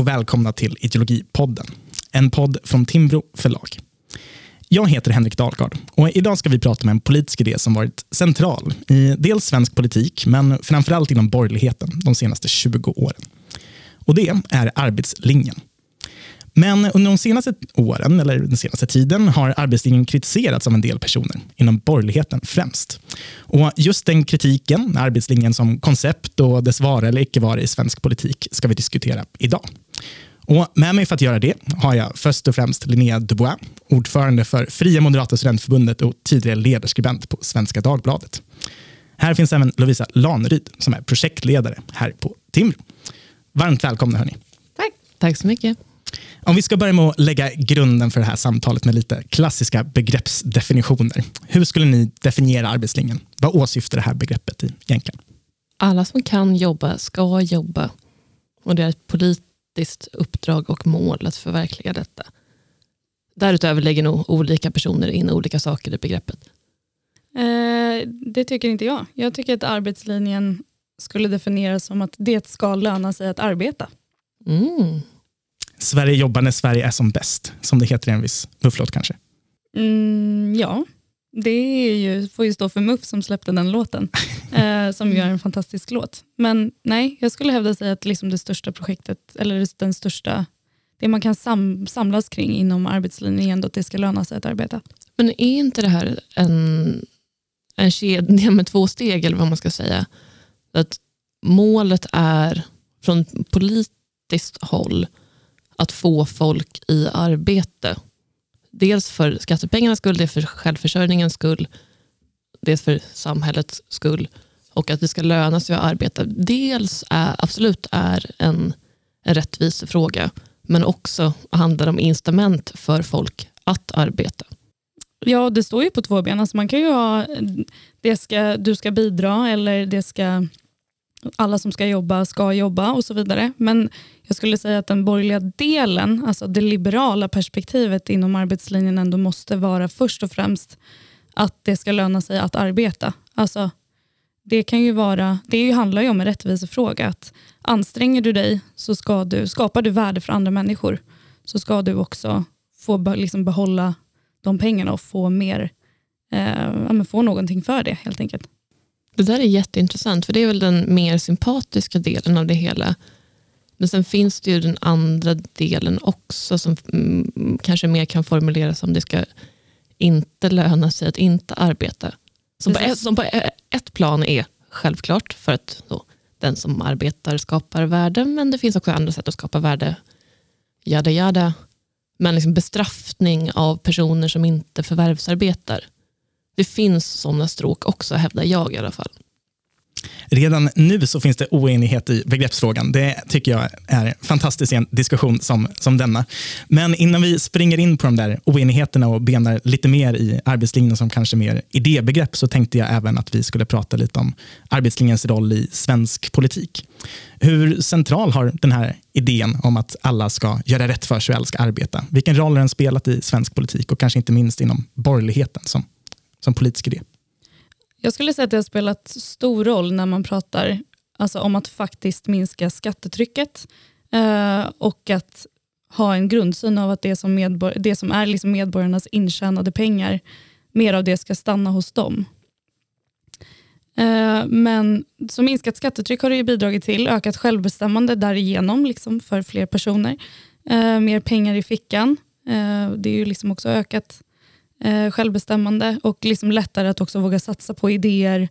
och välkomna till Ideologipodden. En podd från Timbro förlag. Jag heter Henrik Dahlgard och idag ska vi prata om en politisk idé som varit central i dels svensk politik, men framförallt inom borgerligheten de senaste 20 åren. Och det är arbetslinjen. Men under de senaste åren, eller den senaste tiden, har arbetslinjen kritiserats av en del personer, inom borgerligheten främst. Och just den kritiken, arbetslinjen som koncept och dess vara eller icke vara i svensk politik, ska vi diskutera idag. Och med mig för att göra det har jag först och främst Linnea Dubois, ordförande för Fria Moderata Studentförbundet och tidigare ledarskribent på Svenska Dagbladet. Här finns även Lovisa Lanryd som är projektledare här på Timbro. Varmt välkomna hörni. Tack. Tack så mycket. Om vi ska börja med att lägga grunden för det här samtalet med lite klassiska begreppsdefinitioner. Hur skulle ni definiera arbetslinjen? Vad åsyftar det här begreppet egentligen? Alla som kan jobba ska jobba. Och Det är ett politiskt uppdrag och mål att förverkliga detta. Därutöver lägger nog olika personer in olika saker i begreppet. Eh, det tycker inte jag. Jag tycker att arbetslinjen skulle definieras som att det ska löna sig att arbeta. Mm. Sverige jobbar när Sverige är som bäst, som det heter i en viss mufflåt kanske. Mm, ja, det är ju, får ju stå för Muff som släppte den låten, eh, som gör en fantastisk låt. Men nej, jag skulle hävda sig att liksom det största projektet, eller den största, det man kan sam, samlas kring inom arbetslinjen är ändå att det ska löna sig att arbeta. Men är inte det här en, en kedja med två steg, eller vad man ska säga? Att målet är från politiskt håll att få folk i arbete. Dels för skattepengarnas skull, dels för självförsörjningens skull, dels för samhällets skull och att det ska löna sig att arbeta. Dels är, absolut är en, en rättvisefråga, men också handlar om incitament för folk att arbeta. Ja, det står ju på två ben. Alltså man kan ju ha det ska, du ska bidra eller det ska alla som ska jobba ska jobba och så vidare. Men jag skulle säga att den borgerliga delen, alltså det liberala perspektivet inom arbetslinjen ändå måste vara först och främst att det ska löna sig att arbeta. Alltså, det kan ju vara, det handlar ju om en rättvisefråga. Att anstränger du dig så ska du, skapar du värde för andra människor så ska du också få liksom behålla de pengarna och få mer, eh, få någonting för det helt enkelt. Det där är jätteintressant, för det är väl den mer sympatiska delen av det hela. Men sen finns det ju den andra delen också som mm, kanske mer kan formuleras som det ska inte löna sig att inte arbeta. Som på, ett, som på ett plan är självklart för att då, den som arbetar skapar värde, men det finns också andra sätt att skapa värde. Jada jada. Men liksom bestraffning av personer som inte förvärvsarbetar. Det finns sådana stråk också, hävdar jag i alla fall. Redan nu så finns det oenighet i begreppsfrågan. Det tycker jag är fantastiskt i en diskussion som, som denna. Men innan vi springer in på de där oenigheterna och benar lite mer i arbetslinjen som kanske mer idébegrepp så tänkte jag även att vi skulle prata lite om arbetslinjens roll i svensk politik. Hur central har den här idén om att alla ska göra rätt för sig och alla ska arbeta? Vilken roll har den spelat i svensk politik och kanske inte minst inom borgerligheten som, som politisk idé? Jag skulle säga att det har spelat stor roll när man pratar alltså, om att faktiskt minska skattetrycket eh, och att ha en grundsyn av att det som, medbor det som är liksom medborgarnas intjänade pengar, mer av det ska stanna hos dem. Eh, men så minskat skattetryck har det bidragit till, ökat självbestämmande därigenom liksom för fler personer. Eh, mer pengar i fickan. Eh, det är ju liksom också ökat eh, självbestämmande och liksom lättare att också våga satsa på idéer,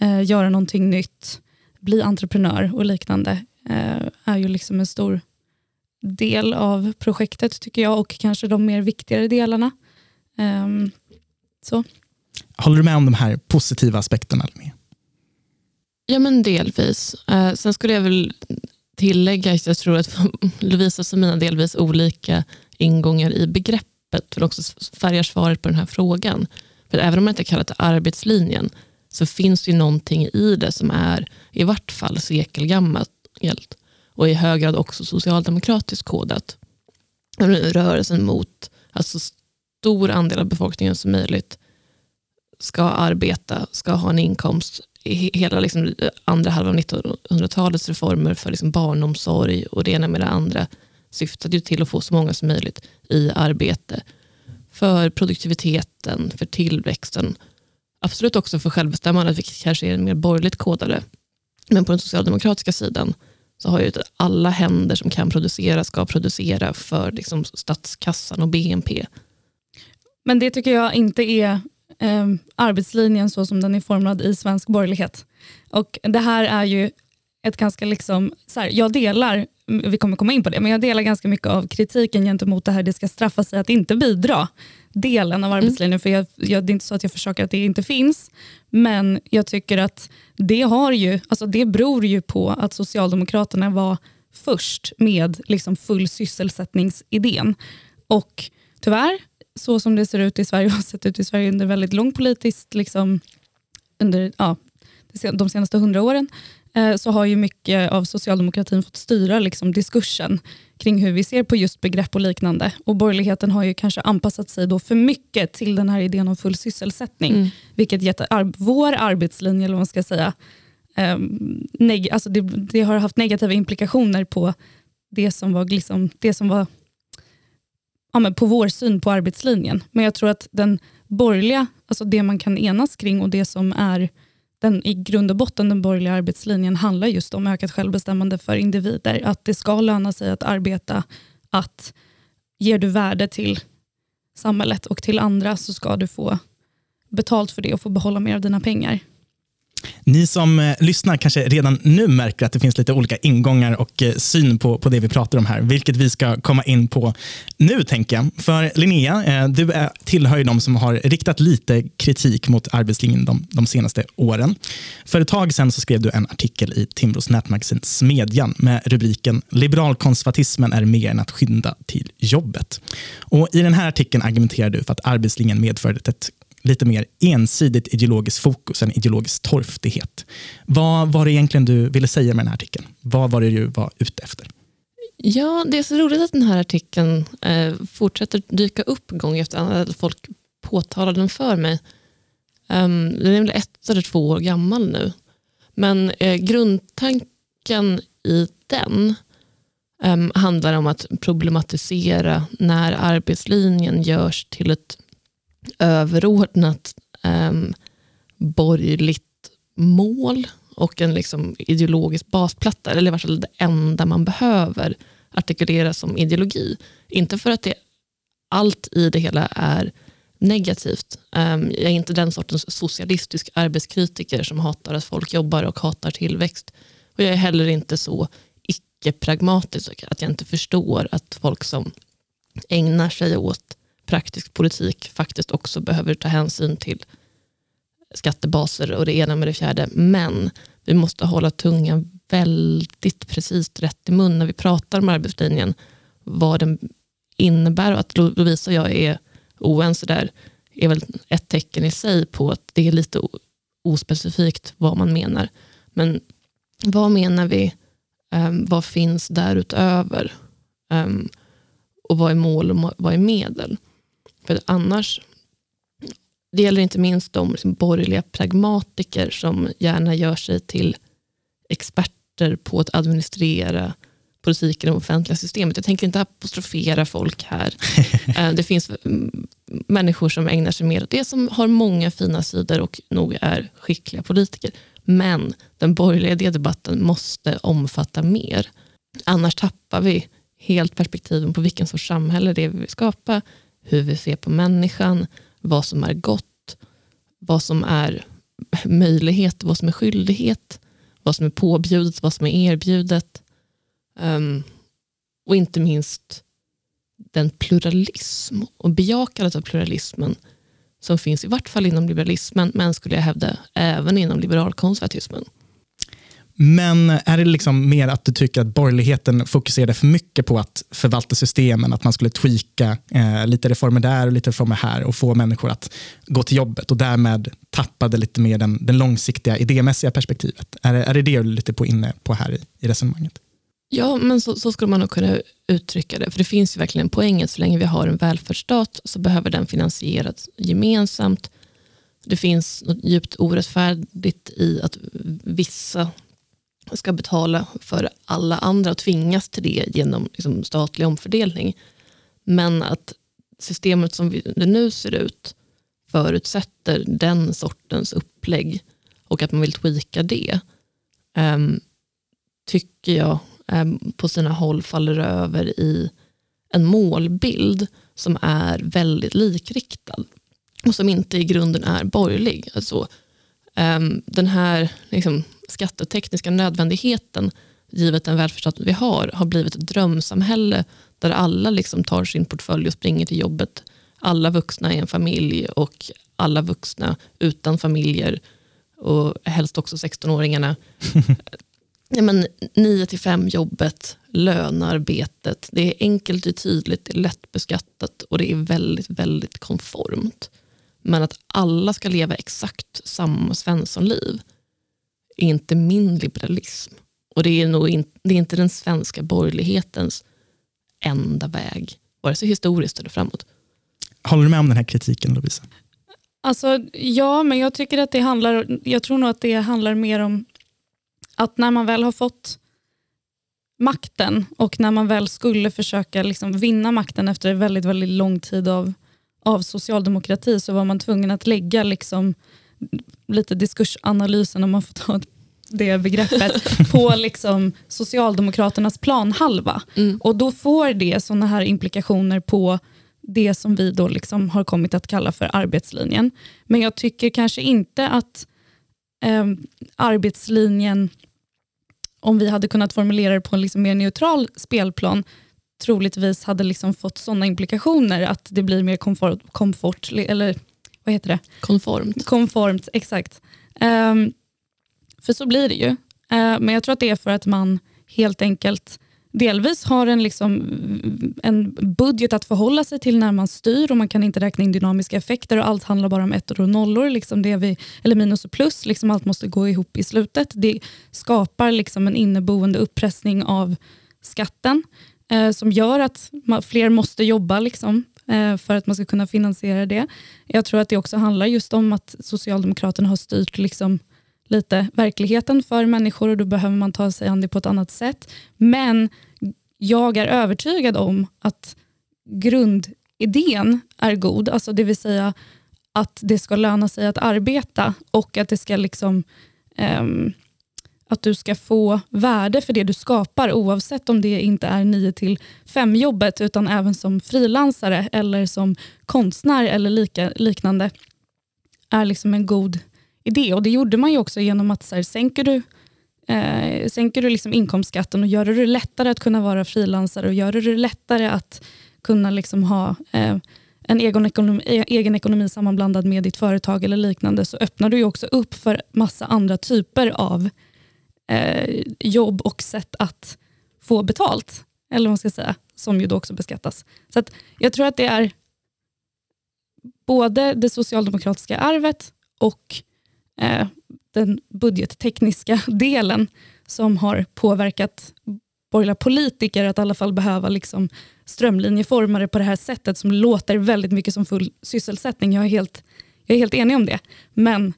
eh, göra någonting nytt, bli entreprenör och liknande eh, är ju liksom en stor del av projektet tycker jag och kanske de mer viktigare delarna. Um, så. Håller du med om de här positiva aspekterna? Ja, men delvis. Eh, sen skulle jag väl tillägga att jag tror att Lovisa och mina delvis olika ingångar i begrepp begreppet för också färgar svaret på den här frågan. För även om man inte kallar det arbetslinjen så finns det ju någonting i det som är i vart fall sekelgammalt och i hög grad också socialdemokratiskt kodat. Rörelsen mot att så stor andel av befolkningen som möjligt ska arbeta, ska ha en inkomst. Hela liksom andra halvan av 1900-talets reformer för liksom barnomsorg och det ena med det andra syftade ju till att få så många som möjligt i arbete. För produktiviteten, för tillväxten. Absolut också för självbestämmandet, vilket kanske är mer borgerligt kodade. Men på den socialdemokratiska sidan så har ju alla händer som kan producera ska producera för liksom statskassan och BNP. Men det tycker jag inte är eh, arbetslinjen så som den är formad i svensk borgerlighet. Och det här är ju ett ganska, liksom, så här, jag delar, vi kommer komma in på det, men jag delar ganska mycket av kritiken gentemot det här det ska straffa sig att inte bidra delen av arbetslinjen. Mm. För jag, jag, det är inte så att jag försöker att det inte finns, men jag tycker att det, har ju, alltså det beror ju på att Socialdemokraterna var först med liksom full sysselsättningsidén. Och tyvärr, så som det ser ut i Sverige och har sett ut i Sverige under väldigt lång politiskt, liksom, under ja, de senaste hundra åren, så har ju mycket av socialdemokratin fått styra liksom, diskursen kring hur vi ser på just begrepp och liknande. Och borgerligheten har ju kanske anpassat sig då för mycket till den här idén om full sysselsättning, mm. vilket gett ar vår arbetslinje, eller vad man ska säga, um, alltså det, det, har haft negativa implikationer på det som var, liksom, det som var ja, men på vår syn på arbetslinjen. Men jag tror att den borgerliga, alltså det man kan enas kring och det som är den i grund och botten den borgerliga arbetslinjen handlar just om ökat självbestämmande för individer. Att det ska löna sig att arbeta, att ger du värde till samhället och till andra så ska du få betalt för det och få behålla mer av dina pengar. Ni som eh, lyssnar kanske redan nu märker att det finns lite olika ingångar och eh, syn på, på det vi pratar om här, vilket vi ska komma in på nu, tänker jag. För Linnea, eh, du är, tillhör ju de som har riktat lite kritik mot arbetslinjen de, de senaste åren. För ett tag sedan så skrev du en artikel i Timbros nätmagasin Smedjan med rubriken “Liberalkonservatismen är mer än att skynda till jobbet”. Och I den här artikeln argumenterar du för att arbetslinjen medförde ett lite mer ensidigt ideologiskt fokus, än ideologisk torftighet. Vad var det egentligen du ville säga med den här artikeln? Vad var det du var ute efter? Ja, det är så roligt att den här artikeln eh, fortsätter dyka upp gång efter annan, att folk påtalar den för mig. Um, den är väl ett eller två år gammal nu. Men eh, grundtanken i den um, handlar om att problematisera när arbetslinjen görs till ett överordnat um, borgerligt mål och en liksom ideologisk basplatta, eller i varje fall det enda man behöver artikulera som ideologi. Inte för att det, allt i det hela är negativt. Um, jag är inte den sortens socialistisk arbetskritiker som hatar att folk jobbar och hatar tillväxt. Och jag är heller inte så icke-pragmatisk att jag inte förstår att folk som ägnar sig åt praktisk politik faktiskt också behöver ta hänsyn till skattebaser och det ena med det fjärde. Men vi måste hålla tungan väldigt precis rätt i mun när vi pratar om arbetslinjen. Vad den innebär och att Lovisa och jag är oense där är väl ett tecken i sig på att det är lite ospecifikt vad man menar. Men vad menar vi? Um, vad finns därutöver? Um, och vad är mål och vad är medel? För annars, det gäller inte minst de liksom borgerliga pragmatiker som gärna gör sig till experter på att administrera politiken och offentliga systemet. Jag tänker inte apostrofera folk här. Eh, det finns människor som ägnar sig mer åt det, som har många fina sidor och nog är skickliga politiker. Men den borgerliga idédebatten måste omfatta mer. Annars tappar vi helt perspektiven på vilken sorts samhälle det är vi vill skapa, hur vi ser på människan, vad som är gott, vad som är möjlighet, vad som är skyldighet, vad som är påbjudet, vad som är erbjudet. Um, och inte minst den pluralism och bejakandet av pluralismen som finns i vart fall inom liberalismen, men skulle jag hävda även inom liberalkonservatismen. Men är det liksom mer att du tycker att borgerligheten fokuserade för mycket på att förvalta systemen, att man skulle tweaka eh, lite reformer där och lite reformer här och få människor att gå till jobbet och därmed tappade lite mer den, den långsiktiga idémässiga perspektivet? Är, är det det du är lite på inne på här i, i resonemanget? Ja, men så, så skulle man nog kunna uttrycka det. För det finns ju verkligen en poäng att så länge vi har en välfärdsstat så behöver den finansieras gemensamt. Det finns något djupt orättfärdigt i att vissa ska betala för alla andra och tvingas till det genom liksom, statlig omfördelning. Men att systemet som det nu ser ut förutsätter den sortens upplägg och att man vill tweaka det, um, tycker jag um, på sina håll faller över i en målbild som är väldigt likriktad och som inte i grunden är borgerlig. Alltså, um, den här liksom, skattetekniska nödvändigheten, givet den välfärdsstat vi har, har blivit ett drömsamhälle där alla liksom tar sin portfölj och springer till jobbet. Alla vuxna i en familj och alla vuxna utan familjer och helst också 16-åringarna. ja, men 9 till 5 jobbet, lönearbetet. Det är enkelt, och tydligt, det är lättbeskattat och det är väldigt, väldigt konformt. Men att alla ska leva exakt samma svenssonliv är inte min liberalism. Och det är, nog in, det är inte den svenska borgerlighetens enda väg, vare sig historiskt eller framåt. Håller du med om den här kritiken Lovisa? Alltså, ja, men jag tycker att det handlar, jag tror nog att det handlar mer om att när man väl har fått makten och när man väl skulle försöka liksom vinna makten efter väldigt, väldigt lång tid av, av socialdemokrati så var man tvungen att lägga liksom lite diskursanalysen, om man får ta det begreppet, på liksom Socialdemokraternas planhalva. Mm. Och då får det sådana här implikationer på det som vi då liksom har kommit att kalla för arbetslinjen. Men jag tycker kanske inte att eh, arbetslinjen, om vi hade kunnat formulera det på en liksom mer neutral spelplan, troligtvis hade liksom fått sådana implikationer att det blir mer komfort, komfort eller vad heter det? Konformt. Konformt, exakt. Um, för så blir det ju. Uh, men jag tror att det är för att man helt enkelt delvis har en, liksom, en budget att förhålla sig till när man styr och man kan inte räkna in dynamiska effekter och allt handlar bara om ettor och nollor, liksom det vi, eller minus och plus. Liksom allt måste gå ihop i slutet. Det skapar liksom en inneboende uppressning av skatten eh, som gör att man, fler måste jobba liksom, Eh, för att man ska kunna finansiera det. Jag tror att det också handlar just om att Socialdemokraterna har styrt liksom, lite verkligheten för människor och då behöver man ta sig an det på ett annat sätt. Men jag är övertygad om att grundidén är god, alltså det vill säga att det ska löna sig att arbeta och att det ska liksom um, att du ska få värde för det du skapar oavsett om det inte är 9 till 5 jobbet utan även som frilansare eller som konstnär eller lika, liknande är liksom en god idé. Och Det gjorde man ju också genom att så här, sänker du, eh, sänker du liksom inkomstskatten och gör det lättare att kunna vara frilansare och gör det lättare att kunna liksom ha eh, en egen ekonomi, egen ekonomi sammanblandad med ditt företag eller liknande så öppnar du ju också upp för massa andra typer av eh, jobb och sätt att få betalt. Eller vad man ska säga, som ju då också beskattas. Så Jag tror att det är både det socialdemokratiska arvet och eh, den budgettekniska delen som har påverkat borgerliga politiker att i alla fall behöva liksom strömlinjeforma det på det här sättet som låter väldigt mycket som full sysselsättning. Jag är helt, jag är helt enig om det. Men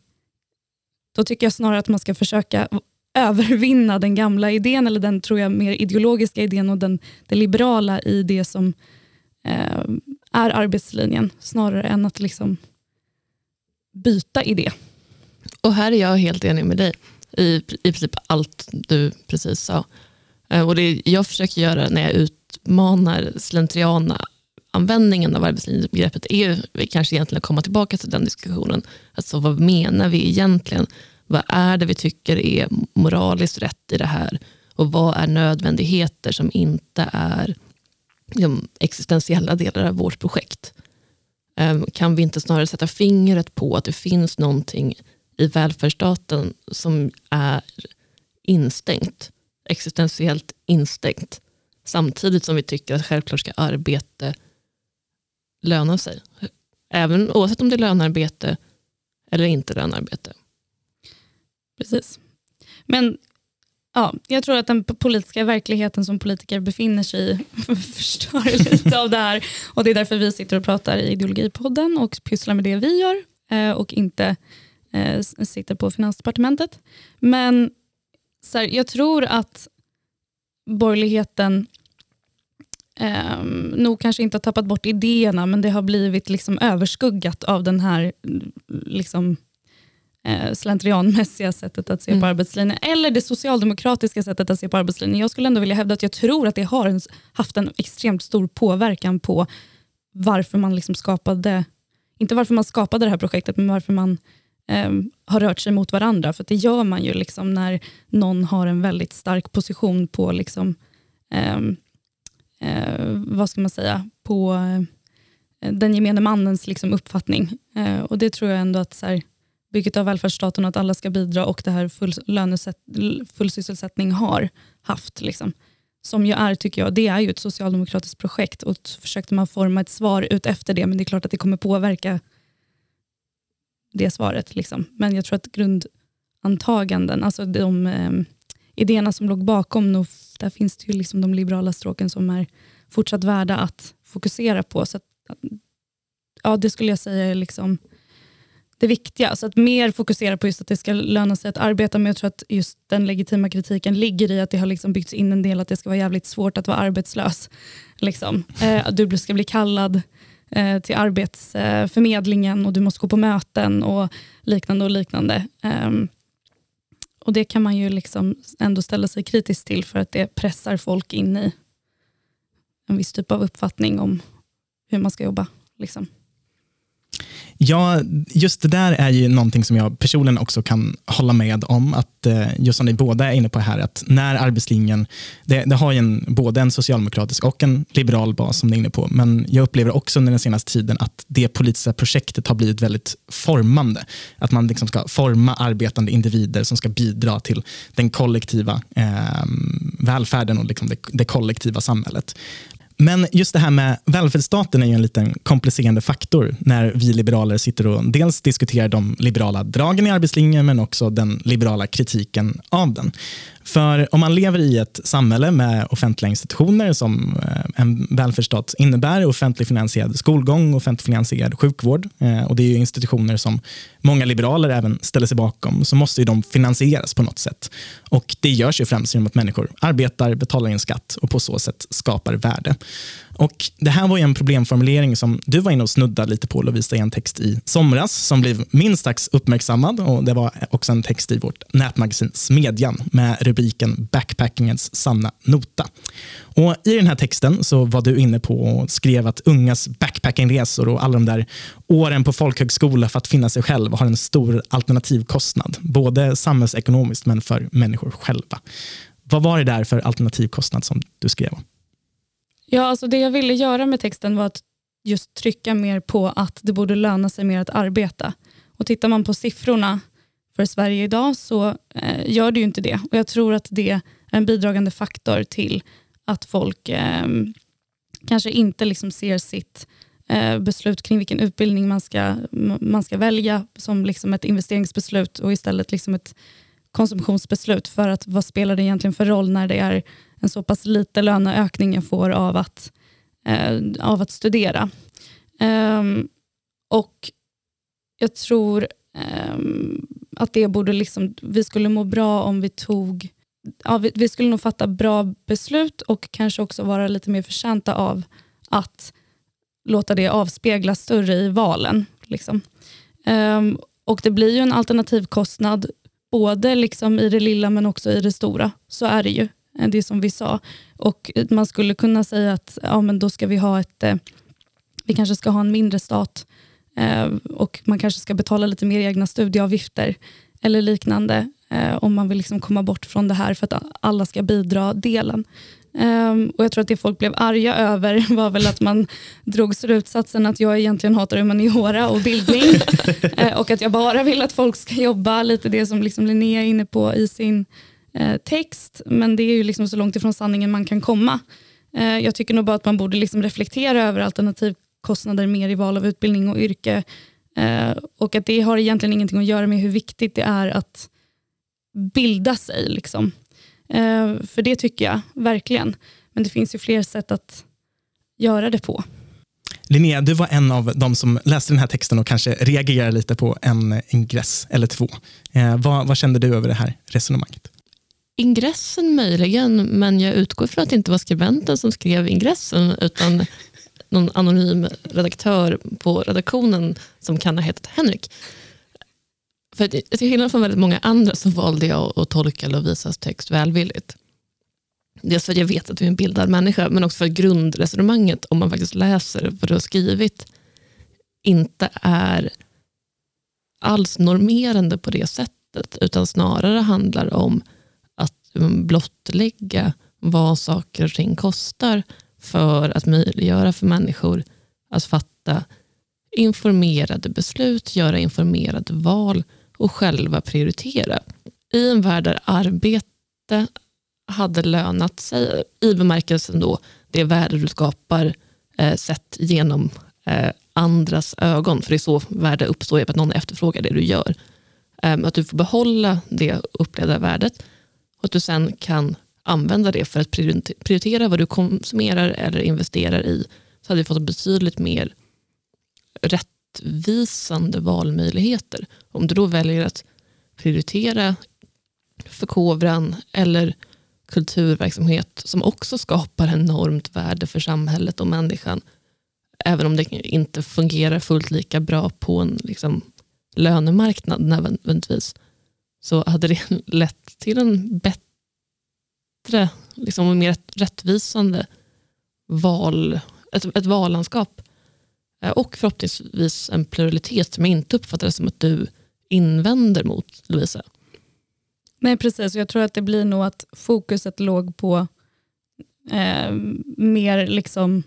då tycker jag snarare att man ska försöka övervinna den gamla idén, eller den tror jag mer ideologiska idén och den, det liberala i det som eh, är arbetslinjen, snarare än att liksom byta idé. Och här är jag helt enig med dig i, i princip allt du precis sa. Eh, och det jag försöker göra när jag utmanar slentriana användningen av arbetslinjebegreppet är ju kanske egentligen att komma tillbaka till den diskussionen. Alltså vad menar vi egentligen? Vad är det vi tycker är moraliskt rätt i det här? Och vad är nödvändigheter som inte är de existentiella delar av vårt projekt? Ehm, kan vi inte snarare sätta fingret på att det finns någonting i välfärdsstaten som är instängt, existentiellt instängt, samtidigt som vi tycker att självklart ska arbete löna sig. Även oavsett om det är lönarbete eller inte lönarbete. Precis. Men ja, jag tror att den politiska verkligheten som politiker befinner sig i förstör lite av det här. Och Det är därför vi sitter och pratar i Ideologipodden och pysslar med det vi gör eh, och inte eh, sitter på Finansdepartementet. Men så här, jag tror att borgerligheten eh, nog kanske inte har tappat bort idéerna, men det har blivit liksom överskuggat av den här liksom, eh, slentrianmässiga sättet att se mm. på arbetslinjen, eller det socialdemokratiska sättet att se på arbetslinjen. Jag skulle ändå vilja hävda att jag tror att det har en, haft en extremt stor påverkan på varför man liksom skapade, inte varför man skapade det här projektet, men varför man eh, har rört sig mot varandra. För det gör man ju liksom när någon har en väldigt stark position på liksom, eh, eh, vad ska man säga, på eh, den gemene mannens liksom, uppfattning. Eh, och det tror jag ändå att så här, bygget av välfärdsstaten och att alla ska bidra och det här full, lönesätt, full sysselsättning har haft. Liksom. Som ju är, tycker jag, det är ju ett socialdemokratiskt projekt och så försökte man forma ett svar ut efter det, men det är klart att det kommer påverka det svaret. Liksom. Men jag tror att grundantaganden, alltså de eh, idéerna som låg bakom, nog, där finns det ju liksom de liberala stråken som är fortsatt värda att fokusera på. Så att, ja, det skulle jag säga är liksom det viktiga. Så att mer fokusera på just att det ska löna sig att arbeta, men jag tror att just den legitima kritiken ligger i att det har liksom byggts in en del att det ska vara jävligt svårt att vara arbetslös. Liksom. Eh, du ska bli kallad eh, till Arbetsförmedlingen och du måste gå på möten och liknande. och liknande. Eh, och Det kan man ju liksom ändå ställa sig kritisk till för att det pressar folk in i en viss typ av uppfattning om hur man ska jobba. Liksom. Ja, just det där är ju någonting som jag personligen också kan hålla med om. Att eh, just som ni båda är inne på här, att när arbetslinjen, det, det har ju en, både en socialdemokratisk och en liberal bas som ni är inne på, men jag upplever också under den senaste tiden att det politiska projektet har blivit väldigt formande. Att man liksom ska forma arbetande individer som ska bidra till den kollektiva eh, välfärden och liksom det, det kollektiva samhället. Men just det här med välfärdsstaten är ju en liten komplicerande faktor när vi liberaler sitter och dels diskuterar de liberala dragen i arbetslinjen men också den liberala kritiken av den. För om man lever i ett samhälle med offentliga institutioner som eh, en välfärdsstat innebär, offentlig finansierad skolgång, offentlig finansierad sjukvård, eh, och det är institutioner som många liberaler även ställer sig bakom, så måste de finansieras på något sätt. Och Det görs ju främst genom att människor arbetar, betalar in skatt och på så sätt skapar värde. Och Det här var en problemformulering som du var inne och snuddade lite på Lovisa i en text i somras som blev minst sagt uppmärksammad. Och Det var också en text i vårt nätmagasin Smedjan med rubriken Backpackingens sanna nota. Och I den här texten så var du inne på och skrev att ungas backpackingresor och alla de där åren på folkhögskola för att finna sig själv har en stor alternativkostnad. Både samhällsekonomiskt men för människor själva. Vad var det där för alternativkostnad som du skrev om? Ja, alltså det jag ville göra med texten var att just trycka mer på att det borde löna sig mer att arbeta. Och Tittar man på siffrorna för Sverige idag så eh, gör det ju inte det. Och Jag tror att det är en bidragande faktor till att folk eh, kanske inte liksom ser sitt eh, beslut kring vilken utbildning man ska, man ska välja som liksom ett investeringsbeslut och istället liksom ett konsumtionsbeslut. För att vad spelar det egentligen för roll när det är en så pass liten löneökning jag får av att, eh, av att studera. Um, och jag tror um, att det borde liksom, vi skulle må bra om vi tog ja, vi, vi, skulle nog fatta bra beslut och kanske också vara lite mer förtjänta av att låta det avspeglas större i valen. Liksom. Um, och Det blir ju en alternativkostnad både liksom i det lilla men också i det stora. Så är det ju. Eh, det som vi sa. Och Man skulle kunna säga att ja, men då ska vi ha ett, eh, vi kanske ska ha en mindre stat eh, och man kanske ska betala lite mer egna studieavgifter eller liknande om man vill liksom komma bort från det här för att alla ska bidra-delen. Um, och Jag tror att det folk blev arga över var väl att man drog slutsatsen att jag egentligen hatar humaniora och bildning uh, och att jag bara vill att folk ska jobba, lite det som liksom Linnea är inne på i sin eh, Eh, text, men det är ju liksom så långt ifrån sanningen man kan komma. Eh, jag tycker nog bara att man borde liksom reflektera över alternativkostnader mer i val av utbildning och yrke. Eh, och att det har egentligen ingenting att göra med hur viktigt det är att bilda sig. Liksom. För det tycker jag verkligen. Men det finns ju fler sätt att göra det på. Linnea, du var en av de som läste den här texten och kanske reagerade lite på en ingress eller två. Eh, vad, vad kände du över det här resonemanget? Ingressen möjligen, men jag utgår från att det inte var skribenten som skrev ingressen, utan någon anonym redaktör på redaktionen som kan ha hetat Henrik. För till skillnad från väldigt många andra så valde jag att tolka Lovisas text välvilligt. Dels för att jag vet att du är en bildad människa, men också för att grundresonemanget, om man faktiskt läser vad du har skrivit, inte är alls normerande på det sättet, utan snarare handlar om blottlägga vad saker och ting kostar för att möjliggöra för människor att fatta informerade beslut, göra informerade val och själva prioritera. I en värld där arbete hade lönat sig, i bemärkelsen då det värde du skapar eh, sett genom eh, andras ögon, för det är så värde uppstår, att någon efterfrågar det du gör. Eh, att du får behålla det upplevda värdet och att du sen kan använda det för att prioritera vad du konsumerar eller investerar i, så hade vi fått betydligt mer rättvisande valmöjligheter. Om du då väljer att prioritera förkovran eller kulturverksamhet som också skapar enormt värde för samhället och människan, även om det inte fungerar fullt lika bra på en liksom, lönemarknad nödvändigtvis, så hade det lett till en bättre liksom, och mer rättvisande val, ett, ett vallandskap. Eh, och förhoppningsvis en pluralitet som jag inte uppfattar som att du invänder mot, Lovisa. Nej precis, jag tror att det blir nog att fokuset låg på eh, mer liksom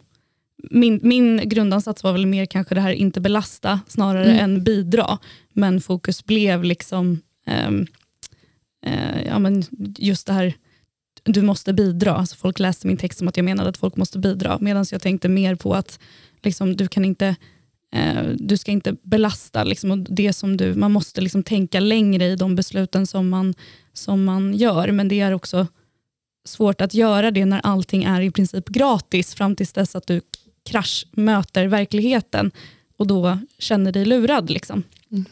min, min grundansats var väl mer kanske det här inte belasta snarare mm. än bidra. Men fokus blev liksom ja, men just det här du måste bidra. Alltså folk läste min text som att jag menade att folk måste bidra. Medan jag tänkte mer på att liksom, du kan inte eh, du ska inte belasta liksom, det som du, man måste liksom tänka längre i de besluten som man, som man gör. Men det är också svårt att göra det när allting är i princip gratis fram tills dess att du kraschmöter verkligheten och då känner dig lurad. Liksom. Mm.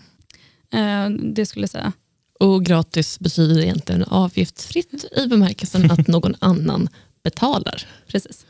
Eh, det skulle jag säga. Och gratis betyder egentligen avgiftsfritt i bemärkelsen att någon annan betalar. Precis.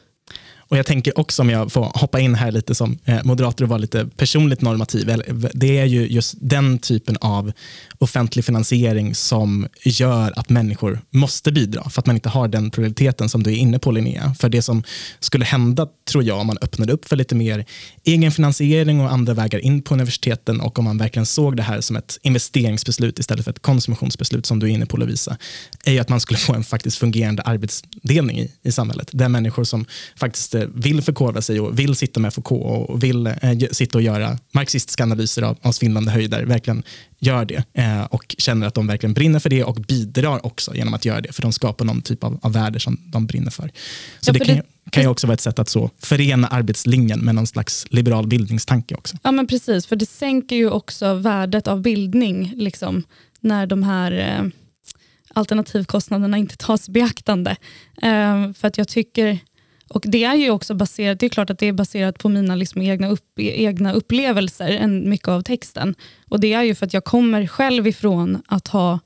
Och Jag tänker också, om jag får hoppa in här lite som eh, moderator och vara lite personligt normativ. Det är ju just den typen av offentlig finansiering som gör att människor måste bidra, för att man inte har den prioriteten som du är inne på Linnea. För det som skulle hända, tror jag, om man öppnade upp för lite mer egenfinansiering och andra vägar in på universiteten och om man verkligen såg det här som ett investeringsbeslut istället för ett konsumtionsbeslut, som du är inne på Lovisa, är ju att man skulle få en faktiskt fungerande arbetsdelning i, i samhället, där människor som faktiskt eh, vill förkovra sig och vill sitta med Foucault och vill eh, sitta och göra marxistiska analyser av, av svindlande höjder, verkligen gör det eh, och känner att de verkligen brinner för det och bidrar också genom att göra det, för de skapar någon typ av, av värde som de brinner för. Så ja, för det, kan, det kan ju också vara ett sätt att så förena arbetslinjen med någon slags liberal bildningstanke också. Ja men precis, för det sänker ju också värdet av bildning liksom, när de här eh, alternativkostnaderna inte tas i beaktande. Eh, för att jag tycker och Det är ju också baserat, det är klart att det är baserat på mina liksom egna, upp, egna upplevelser, en, mycket av texten. Och Det är ju för att jag kommer själv ifrån att ha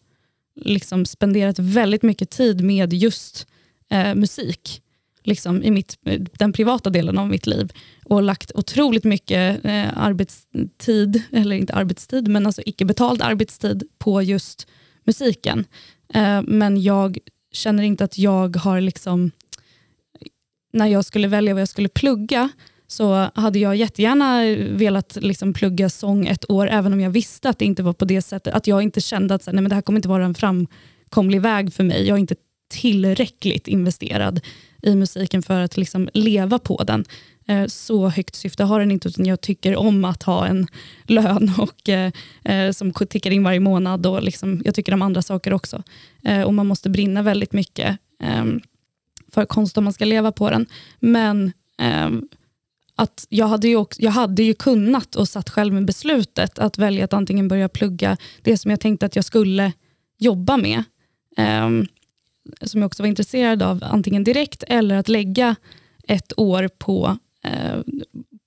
liksom spenderat väldigt mycket tid med just eh, musik liksom, i mitt, den privata delen av mitt liv och lagt otroligt mycket eh, arbetstid, eller inte arbetstid, men alltså icke betald arbetstid på just musiken. Eh, men jag känner inte att jag har liksom när jag skulle välja vad jag skulle plugga så hade jag jättegärna velat liksom plugga sång ett år, även om jag visste att det inte var på det sättet. Att jag inte kände att nej, men det här kommer inte vara en framkomlig väg för mig. Jag är inte tillräckligt investerad i musiken för att liksom leva på den. Eh, så högt syfte har den inte, utan jag tycker om att ha en lön och, eh, eh som tickar in varje månad. Och liksom, jag tycker om andra saker också. Eh, och Man måste brinna väldigt mycket. Eh, för konst om man ska leva på den. Men eh, att jag, hade ju också, jag hade ju kunnat och satt själv med beslutet att välja att antingen börja plugga det som jag tänkte att jag skulle jobba med. Eh, som jag också var intresserad av, antingen direkt eller att lägga ett år på, eh,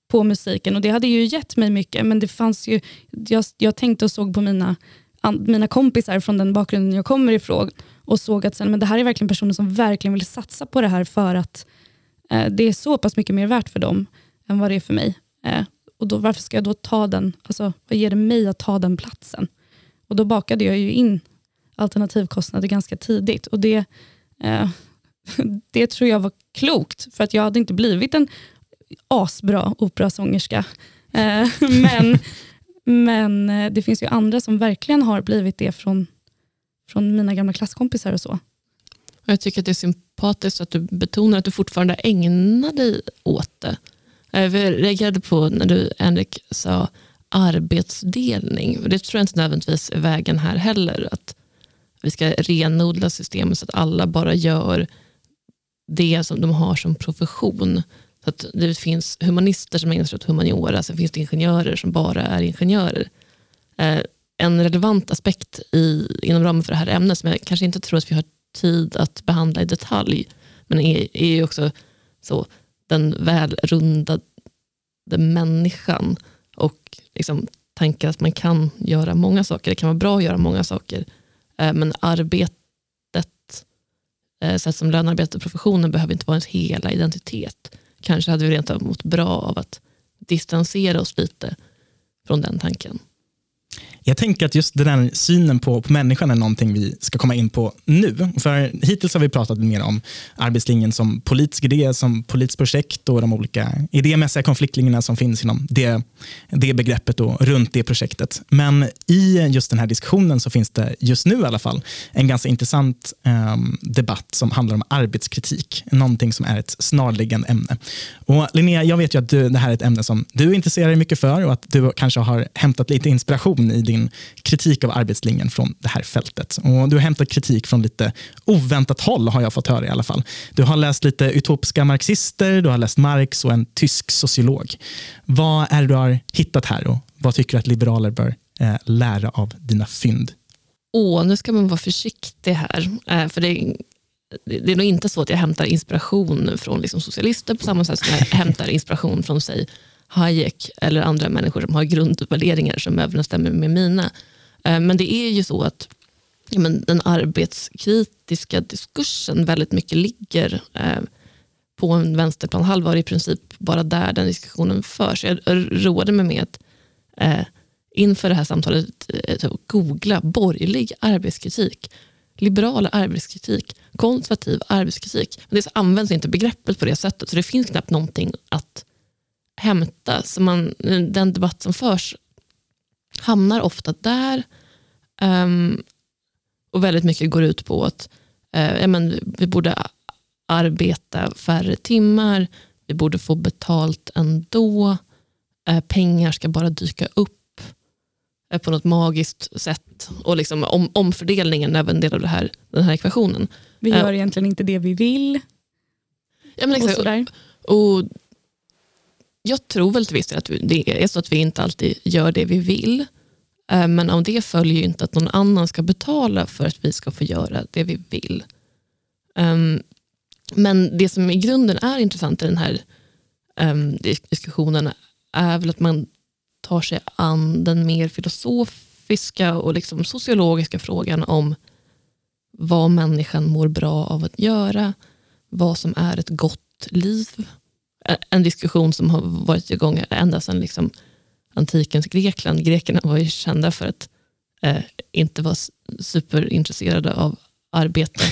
på musiken. Och Det hade ju gett mig mycket, men det fanns ju, jag, jag tänkte och såg på mina, mina kompisar från den bakgrunden jag kommer ifrån och såg att sen, men det här är verkligen personer som verkligen vill satsa på det här för att eh, det är så pass mycket mer värt för dem än vad det är för mig. Eh, och då, Varför ska jag då ta den, alltså, vad ger det mig att ta den platsen? Och Då bakade jag ju in alternativkostnader ganska tidigt. Och det, eh, det tror jag var klokt, för att jag hade inte blivit en asbra operasångerska. Eh, men, men eh, det finns ju andra som verkligen har blivit det från, från mina gamla klasskompisar och så. Jag tycker att det är sympatiskt att du betonar att du fortfarande ägnar dig åt det. Eh, jag reagerade på när du, Henrik, sa arbetsdelning. Det tror jag inte nödvändigtvis är vägen här heller. Att vi ska renodla systemet så att alla bara gör det som de har som profession. Så att det finns humanister som ägnar sig åt humaniora, sen finns det ingenjörer som bara är ingenjörer. Eh, en relevant aspekt i, inom ramen för det här ämnet som jag kanske inte tror att vi har tid att behandla i detalj, men är, är ju också så, den välrundade människan och liksom tanken att man kan göra många saker. Det kan vara bra att göra många saker, eh, men arbetet, eh, sett som professionen behöver inte vara ens hela identitet. Kanske hade vi rent av mått bra av att distansera oss lite från den tanken. Jag tänker att just den här synen på, på människan är någonting vi ska komma in på nu. För Hittills har vi pratat mer om arbetslinjen som politisk idé, som politiskt projekt och de olika idémässiga konfliktlinjerna som finns inom det, det begreppet och runt det projektet. Men i just den här diskussionen så finns det just nu i alla fall en ganska intressant eh, debatt som handlar om arbetskritik. Någonting som är ett snarliggande ämne. Och Linnea, jag vet ju att du, det här är ett ämne som du intresserar dig mycket för och att du kanske har hämtat lite inspiration i din kritik av arbetslinjen från det här fältet. Och du har hämtat kritik från lite oväntat håll, har jag fått höra i alla fall. Du har läst lite utopiska marxister, du har läst Marx och en tysk sociolog. Vad är det du har hittat här och vad tycker du att liberaler bör eh, lära av dina fynd? Åh, nu ska man vara försiktig här. Eh, för det det är nog inte så att jag hämtar inspiration från liksom socialister på samma sätt som jag hämtar inspiration från säg, Hayek eller andra människor som har grundvärderingar som överensstämmer med mina. Eh, men det är ju så att ja, men den arbetskritiska diskursen väldigt mycket ligger eh, på en vänsterplanhalva och i princip bara där den diskussionen förs. Jag råder mig med att eh, inför det här samtalet eh, googla borgerlig arbetskritik, liberal arbetskritik, konservativ arbetskritik. Men det används inte begreppet på det sättet, så det finns knappt någonting att hämta. Så man, den debatt som förs hamnar ofta där. Um, och väldigt mycket går ut på att uh, men, vi borde arbeta färre timmar, vi borde få betalt ändå, uh, pengar ska bara dyka upp uh, på något magiskt sätt. Och liksom om, omfördelningen är en del av här, den här ekvationen. Vi gör egentligen inte det vi vill. Ja, men exakt. Och, och jag tror väl till viss del att det är så att vi inte alltid gör det vi vill. Eh, men av det följer ju inte att någon annan ska betala för att vi ska få göra det vi vill. Ehm, men det som i grunden är intressant i den här ehm, diskussionen är väl att man tar sig an den mer filosofiska och liksom sociologiska frågan om vad människan mår bra av att göra, vad som är ett gott liv en diskussion som har varit igång ända sedan liksom antikens Grekland. Grekerna var ju kända för att eh, inte vara superintresserade av arbete.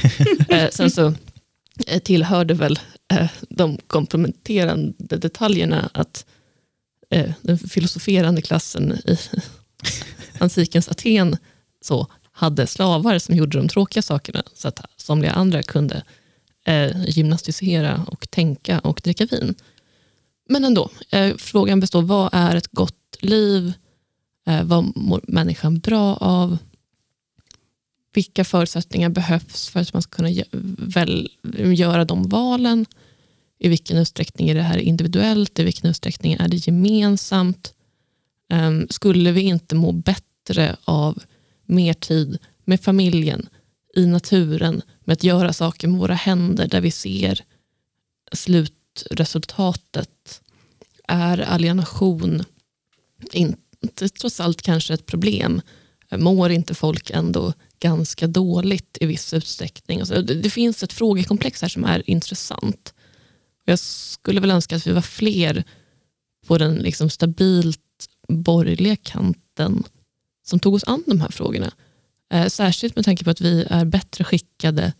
eh, sen så eh, tillhörde väl eh, de komplementerande detaljerna att eh, den filosoferande klassen i antikens Aten så hade slavar som gjorde de tråkiga sakerna så att somliga andra kunde eh, gymnastisera och tänka och dricka vin. Men ändå, eh, frågan består, vad är ett gott liv? Eh, vad mår människan bra av? Vilka förutsättningar behövs för att man ska kunna väl, göra de valen? I vilken utsträckning är det här individuellt? I vilken utsträckning är det gemensamt? Ehm, skulle vi inte må bättre av mer tid med familjen, i naturen, med att göra saker med våra händer där vi ser slutresultatet. Är alienation inte trots allt kanske ett problem? Mår inte folk ändå ganska dåligt i viss utsträckning? Alltså, det, det finns ett frågekomplex här som är intressant. Jag skulle väl önska att vi var fler på den liksom stabilt borgerliga kanten som tog oss an de här frågorna. Eh, särskilt med tanke på att vi är bättre skickade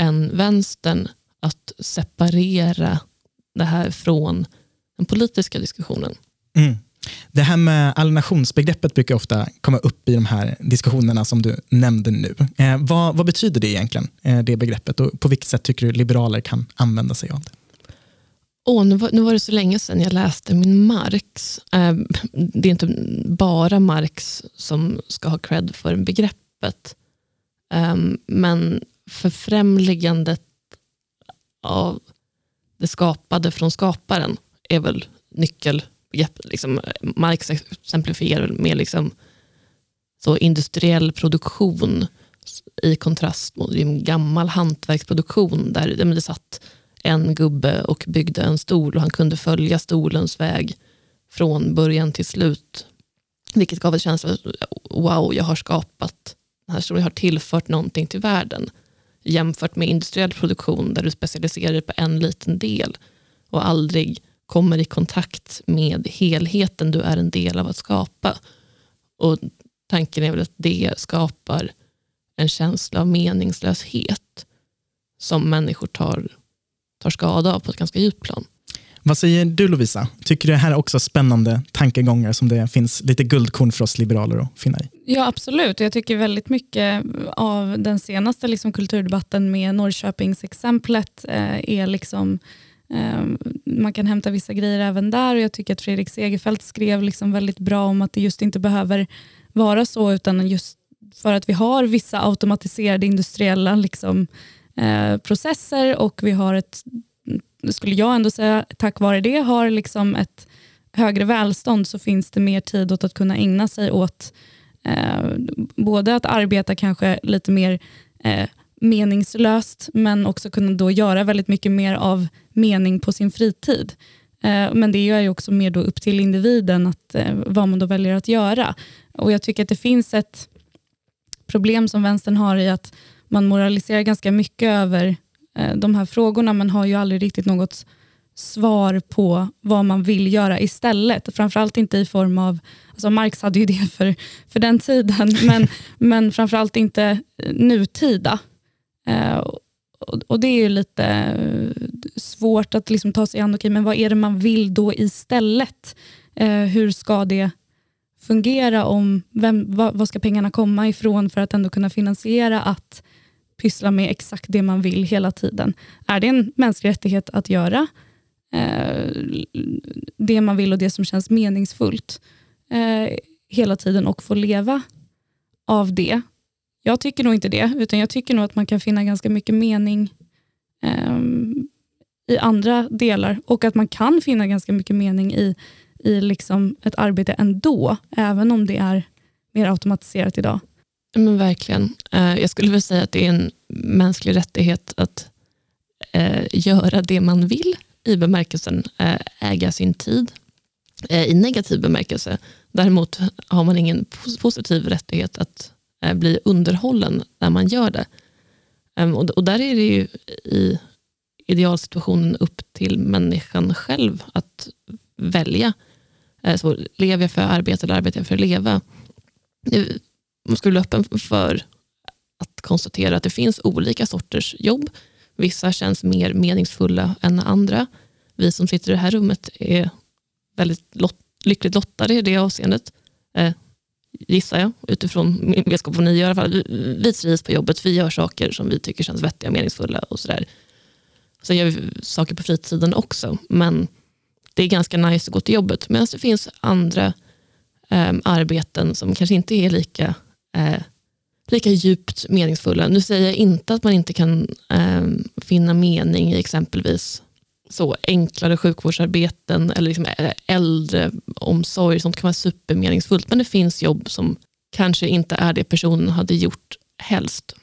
än vänstern att separera det här från den politiska diskussionen. Mm. Det här med alienationsbegreppet brukar ofta komma upp i de här diskussionerna som du nämnde nu. Eh, vad, vad, betyder det egentligen, eh, det begreppet? Och på vilket sätt tycker du liberaler kan använda sig av det? Oh, nu, var, nu var det så länge sedan jag läste min Marx. Eh, det är inte bara Marx som ska ha cred för begreppet. Eh, men förfrämligandet av det skapade från skaparen är väl nyckelbegreppet. Liksom, Marx exemplifierar med liksom, så industriell produktion i kontrast mot en gammal hantverksproduktion där det satt en gubbe och byggde en stol och han kunde följa stolens väg från början till slut. Vilket gav en känsla av wow, jag har skapat den här historien har tillfört någonting till världen. Jämfört med industriell produktion där du specialiserar dig på en liten del och aldrig kommer i kontakt med helheten du är en del av att skapa. Och Tanken är väl att det skapar en känsla av meningslöshet som människor tar tar skada av på ett ganska djupt plan. Vad säger du Lovisa? Tycker du det här är också spännande tankegångar som det finns lite guldkorn för oss liberaler att finna i? Ja absolut. Jag tycker väldigt mycket av den senaste liksom, kulturdebatten med Norrköpingsexemplet eh, är liksom eh, man kan hämta vissa grejer även där och jag tycker att Fredrik Segerfeldt skrev liksom väldigt bra om att det just inte behöver vara så utan just för att vi har vissa automatiserade industriella liksom, Eh, processer och vi har ett, skulle jag ändå säga, tack vare det har liksom ett högre välstånd så finns det mer tid åt att kunna ägna sig åt eh, både att arbeta kanske lite mer eh, meningslöst men också kunna då göra väldigt mycket mer av mening på sin fritid. Eh, men det är ju också mer då upp till individen att, eh, vad man då väljer att göra. Och Jag tycker att det finns ett problem som vänstern har i att man moraliserar ganska mycket över de här frågorna men har ju aldrig riktigt något svar på vad man vill göra istället. Framförallt inte i form av, alltså Marx hade ju det för, för den tiden, men, men framförallt inte nutida. Eh, och, och, Det är ju lite eh, svårt att liksom ta sig an, okay, men vad är det man vill då istället? Eh, hur ska det fungera? om vem, vad, vad ska pengarna komma ifrån för att ändå kunna finansiera att pyssla med exakt det man vill hela tiden. Är det en mänsklig rättighet att göra eh, det man vill och det som känns meningsfullt eh, hela tiden och få leva av det? Jag tycker nog inte det, utan jag tycker nog att man kan finna ganska mycket mening eh, i andra delar och att man kan finna ganska mycket mening i, i liksom ett arbete ändå, även om det är mer automatiserat idag. Men verkligen. Eh, jag skulle väl säga att det är en mänsklig rättighet att eh, göra det man vill i bemärkelsen eh, äga sin tid. I negativ bemärkelse. Däremot har man ingen positiv rättighet att bli underhållen när man gör det. Ehm, och där är det ju i idealsituationen upp till människan själv att välja. Så lever jag för att arbeta eller arbetar jag för att leva? Man skulle vara öppen för att konstatera att det finns olika sorters jobb. Vissa känns mer meningsfulla än andra. Vi som sitter i det här rummet är väldigt lot lyckligt lottade i det avseendet. Eh, gissar jag, utifrån min vetskap vad ni gör. I alla fall. Vi trivs på jobbet, vi gör saker som vi tycker känns vettiga och meningsfulla. och sådär. Sen gör vi saker på fritiden också, men det är ganska nice att gå till jobbet. Medan det finns andra eh, arbeten som kanske inte är lika eh, lika djupt meningsfulla. Nu säger jag inte att man inte kan eh, finna mening i exempelvis så enklare sjukvårdsarbeten eller liksom eh, äldreomsorg. Sånt kan vara supermeningsfullt. Men det finns jobb som kanske inte är det personen hade gjort helst.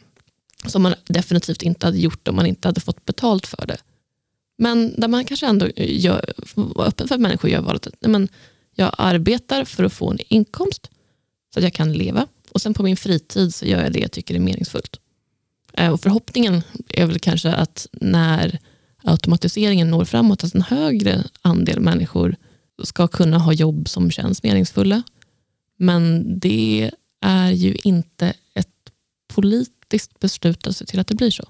Som man definitivt inte hade gjort om man inte hade fått betalt för det. Men där man kanske ändå gör, var öppen för att människor gör valet att men, jag arbetar för att få en inkomst så att jag kan leva och sen på min fritid så gör jag det jag tycker är meningsfullt. Eh, och förhoppningen är väl kanske att när automatiseringen når framåt, att en högre andel människor ska kunna ha jobb som känns meningsfulla. Men det är ju inte ett politiskt beslut att se till att det blir så.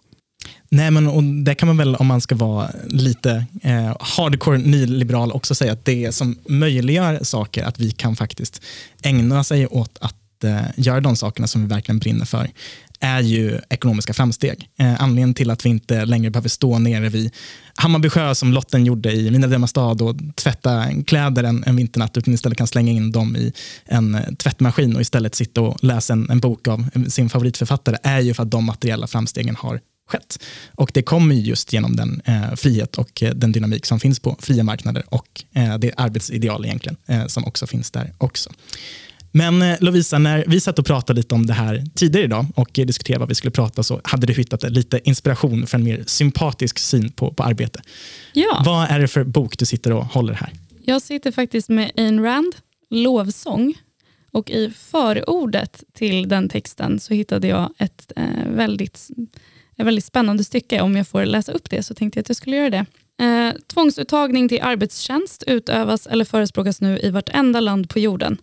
Nej, men och det kan man väl, om man ska vara lite eh, hardcore nyliberal, också säga att det som möjliggör saker, att vi kan faktiskt ägna sig åt att eh, göra de sakerna som vi verkligen brinner för, är ju ekonomiska framsteg. Eh, anledningen till att vi inte längre behöver stå nere vid Hammarby sjö som Lotten gjorde i Mina Drömmar stad och tvätta kläder en, en vinternatt utan istället kan slänga in dem i en eh, tvättmaskin och istället sitta och läsa en, en bok av sin favoritförfattare är ju för att de materiella framstegen har skett. Och det kommer just genom den eh, frihet och eh, den dynamik som finns på fria marknader och eh, det arbetsideal egentligen eh, som också finns där också. Men eh, Lovisa, när vi satt och pratade lite om det här tidigare idag och diskuterade vad vi skulle prata så hade du hittat lite inspiration för en mer sympatisk syn på, på arbete. Ja. Vad är det för bok du sitter och håller här? Jag sitter faktiskt med Ayn Rand, Lovsång. Och i förordet till den texten så hittade jag ett eh, väldigt, ett väldigt spännande stycke. Om jag får läsa upp det så tänkte jag att jag skulle göra det. Eh, tvångsuttagning till arbetstjänst utövas eller förespråkas nu i vartenda land på jorden.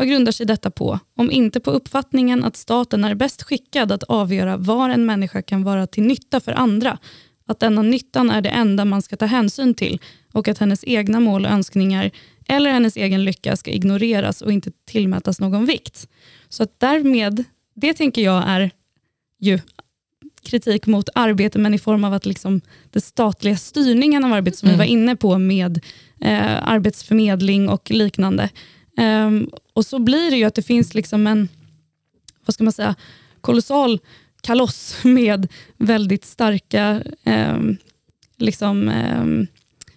Vad grundar sig detta på? Om inte på uppfattningen att staten är bäst skickad att avgöra var en människa kan vara till nytta för andra, att denna nyttan är det enda man ska ta hänsyn till och att hennes egna mål och önskningar eller hennes egen lycka ska ignoreras och inte tillmätas någon vikt. Så att därmed, det tänker jag är ju kritik mot arbete, men i form av att liksom den statliga styrningen av arbetet som mm. vi var inne på med eh, arbetsförmedling och liknande. Um, och så blir det ju att det finns liksom en vad ska man säga, kolossal kaloss med väldigt starka, um, liksom, um,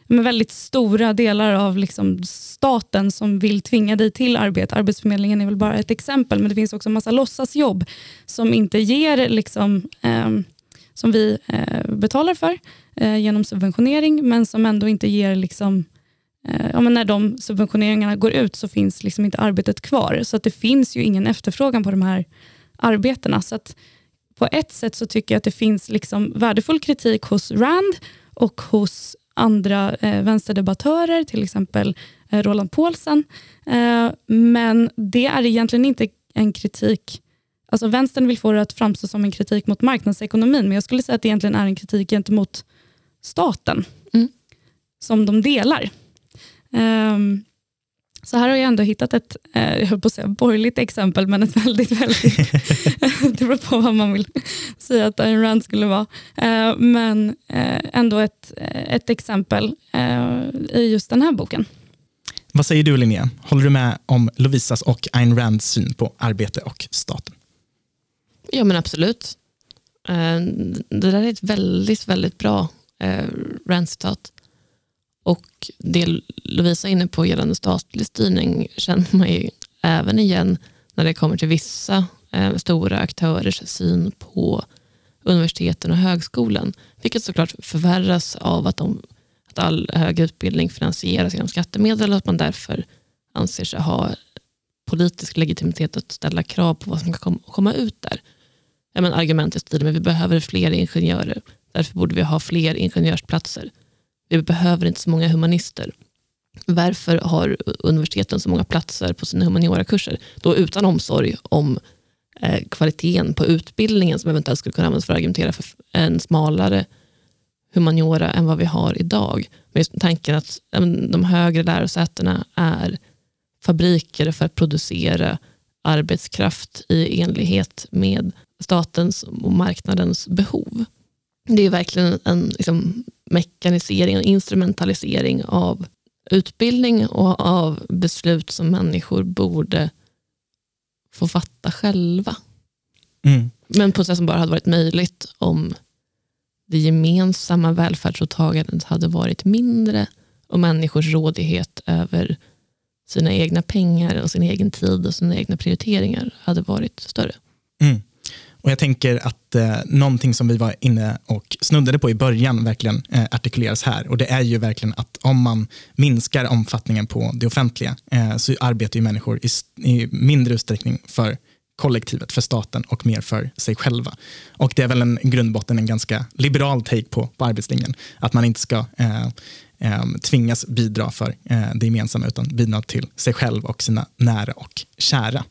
med väldigt stora delar av liksom staten som vill tvinga dig till arbete. Arbetsförmedlingen är väl bara ett exempel, men det finns också en massa låtsasjobb som inte ger, liksom, som vi eh, betalar för eh, genom subventionering, men som ändå inte ger liksom, ja, men när de subventioneringarna går ut så finns liksom inte arbetet kvar. Så att det finns ju ingen efterfrågan på de här arbetena. Så att på ett sätt så tycker jag att det finns liksom värdefull kritik hos Rand och hos andra eh, vänsterdebattörer, till exempel eh, Roland Paulsen. Eh, men det är egentligen inte en kritik Alltså vänstern vill få det att framstå som en kritik mot marknadsekonomin, men jag skulle säga att det egentligen är en kritik gentemot staten, mm. som de delar. Um, så här har jag ändå hittat ett, eh, jag höll på att säga borgerligt exempel, men ett väldigt, väldigt, det beror på vad man vill säga att Ayn Rand skulle vara. Eh, men eh, ändå ett, ett exempel i just den här boken. Vad säger du Linnea? Håller du med om Lovisas och Ayn Rands syn på arbete och staten? Ja men absolut. Det där är ett väldigt, väldigt bra Rand-citat. Och det Lovisa är inne på gällande statlig styrning känner man ju även igen när det kommer till vissa eh, stora aktörers syn på universiteten och högskolan. Vilket såklart förvärras av att, de, att all högre utbildning finansieras genom skattemedel och att man därför anser sig ha politisk legitimitet att ställa krav på vad som ska komma ut där. Ja, men argument i stil med vi behöver fler ingenjörer, därför borde vi ha fler ingenjörsplatser. Vi behöver inte så många humanister. Varför har universiteten så många platser på sina humaniorakurser? Då utan omsorg om eh, kvaliteten på utbildningen som eventuellt skulle kunna användas för att argumentera för en smalare humaniora än vad vi har idag. Med tanken att de högre lärosätena är fabriker för att producera arbetskraft i enlighet med statens och marknadens behov. Det är verkligen en liksom, mekanisering och instrumentalisering av utbildning och av beslut som människor borde få fatta själva. Mm. Men på ett sätt som bara hade varit möjligt om det gemensamma välfärdsåtagandet hade varit mindre och människors rådighet över sina egna pengar och sin egen tid och sina egna prioriteringar hade varit större. Mm. Och Jag tänker att eh, någonting som vi var inne och snuddade på i början verkligen eh, artikuleras här. Och Det är ju verkligen att om man minskar omfattningen på det offentliga eh, så arbetar ju människor i, i mindre utsträckning för kollektivet, för staten och mer för sig själva. Och Det är väl en grundbotten en ganska liberal take på, på arbetslinjen. Att man inte ska eh, eh, tvingas bidra för eh, det gemensamma utan bidra till sig själv och sina nära och kära.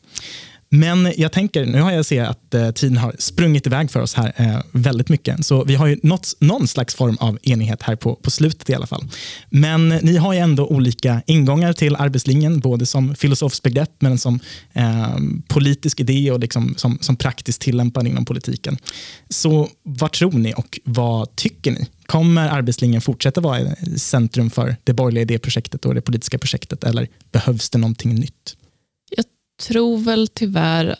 Men jag tänker, nu har jag sett att eh, tiden har sprungit iväg för oss här eh, väldigt mycket. Så vi har ju nått någon slags form av enighet här på, på slutet i alla fall. Men ni har ju ändå olika ingångar till arbetslinjen, både som filosofiskt begrepp men som eh, politisk idé och liksom som, som praktiskt tillämpad inom politiken. Så vad tror ni och vad tycker ni? Kommer arbetslinjen fortsätta vara i centrum för det borgerliga idéprojektet och det politiska projektet eller behövs det någonting nytt? Tror väl tyvärr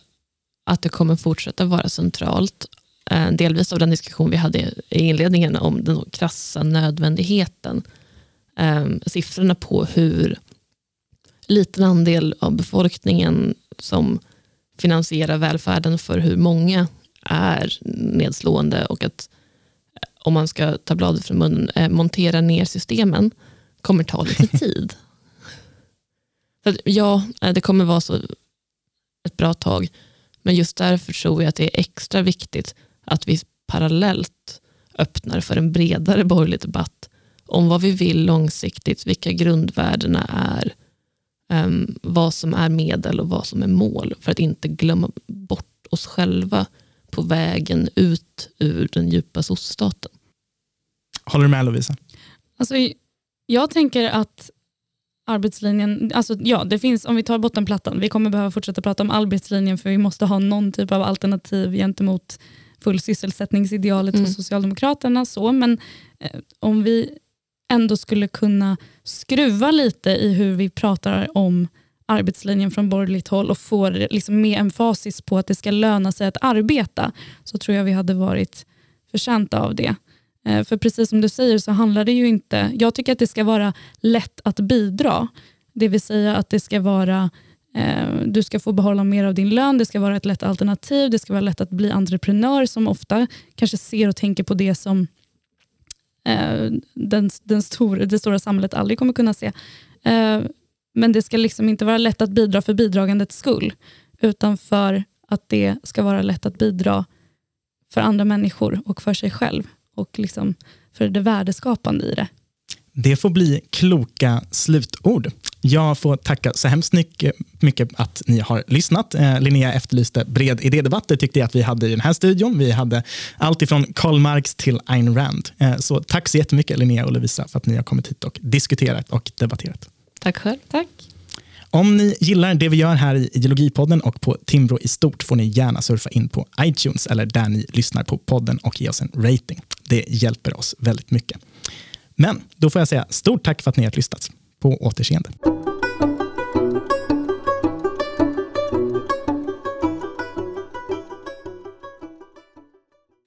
att det kommer fortsätta vara centralt. Eh, delvis av den diskussion vi hade i inledningen om den krassa nödvändigheten. Eh, siffrorna på hur liten andel av befolkningen som finansierar välfärden för hur många är nedslående och att eh, om man ska ta bladet från munnen, montera ner systemen kommer ta lite tid. Så ja, det kommer vara så ett bra tag. Men just därför tror jag att det är extra viktigt att vi parallellt öppnar för en bredare borgerlig debatt om vad vi vill långsiktigt, vilka grundvärdena är, um, vad som är medel och vad som är mål, för att inte glömma bort oss själva på vägen ut ur den djupa soc-staten. Håller du med Lovisa? Alltså, jag tänker att arbetslinjen, alltså ja, det finns, om vi tar bottenplattan, vi kommer behöva fortsätta prata om arbetslinjen för vi måste ha någon typ av alternativ gentemot full sysselsättningsidealet mm. hos Socialdemokraterna. Så, men eh, om vi ändå skulle kunna skruva lite i hur vi pratar om arbetslinjen från borgerligt håll och få liksom mer emfasis på att det ska löna sig att arbeta, så tror jag vi hade varit förtjänta av det. Eh, för precis som du säger så handlar det ju inte... Jag tycker att det ska vara lätt att bidra. Det vill säga att det ska vara eh, du ska få behålla mer av din lön, det ska vara ett lätt alternativ, det ska vara lätt att bli entreprenör som ofta kanske ser och tänker på det som eh, den, den stor, det stora samhället aldrig kommer kunna se. men det ska liksom inte vara lätt att bidra för bidragandets skull, utan för att det ska vara lätt att bidra för andra människor och för sig själv och liksom för det värdeskapande i det. Det får bli kloka slutord. Jag får tacka så hemskt mycket att ni har lyssnat. Eh, Linnea efterlyste bred idédebatt. Det tyckte jag att vi hade i den här studion. Vi hade allt ifrån Karl Marx till Ayn Rand. Eh, så tack så jättemycket Linnea och Lovisa för att ni har kommit hit och diskuterat och debatterat. Tack själv. Tack. Om ni gillar det vi gör här i Ideologipodden och på Timbro i stort får ni gärna surfa in på iTunes eller där ni lyssnar på podden och ge oss en rating. Det hjälper oss väldigt mycket. Men då får jag säga stort tack för att ni har lyssnat. På återseende.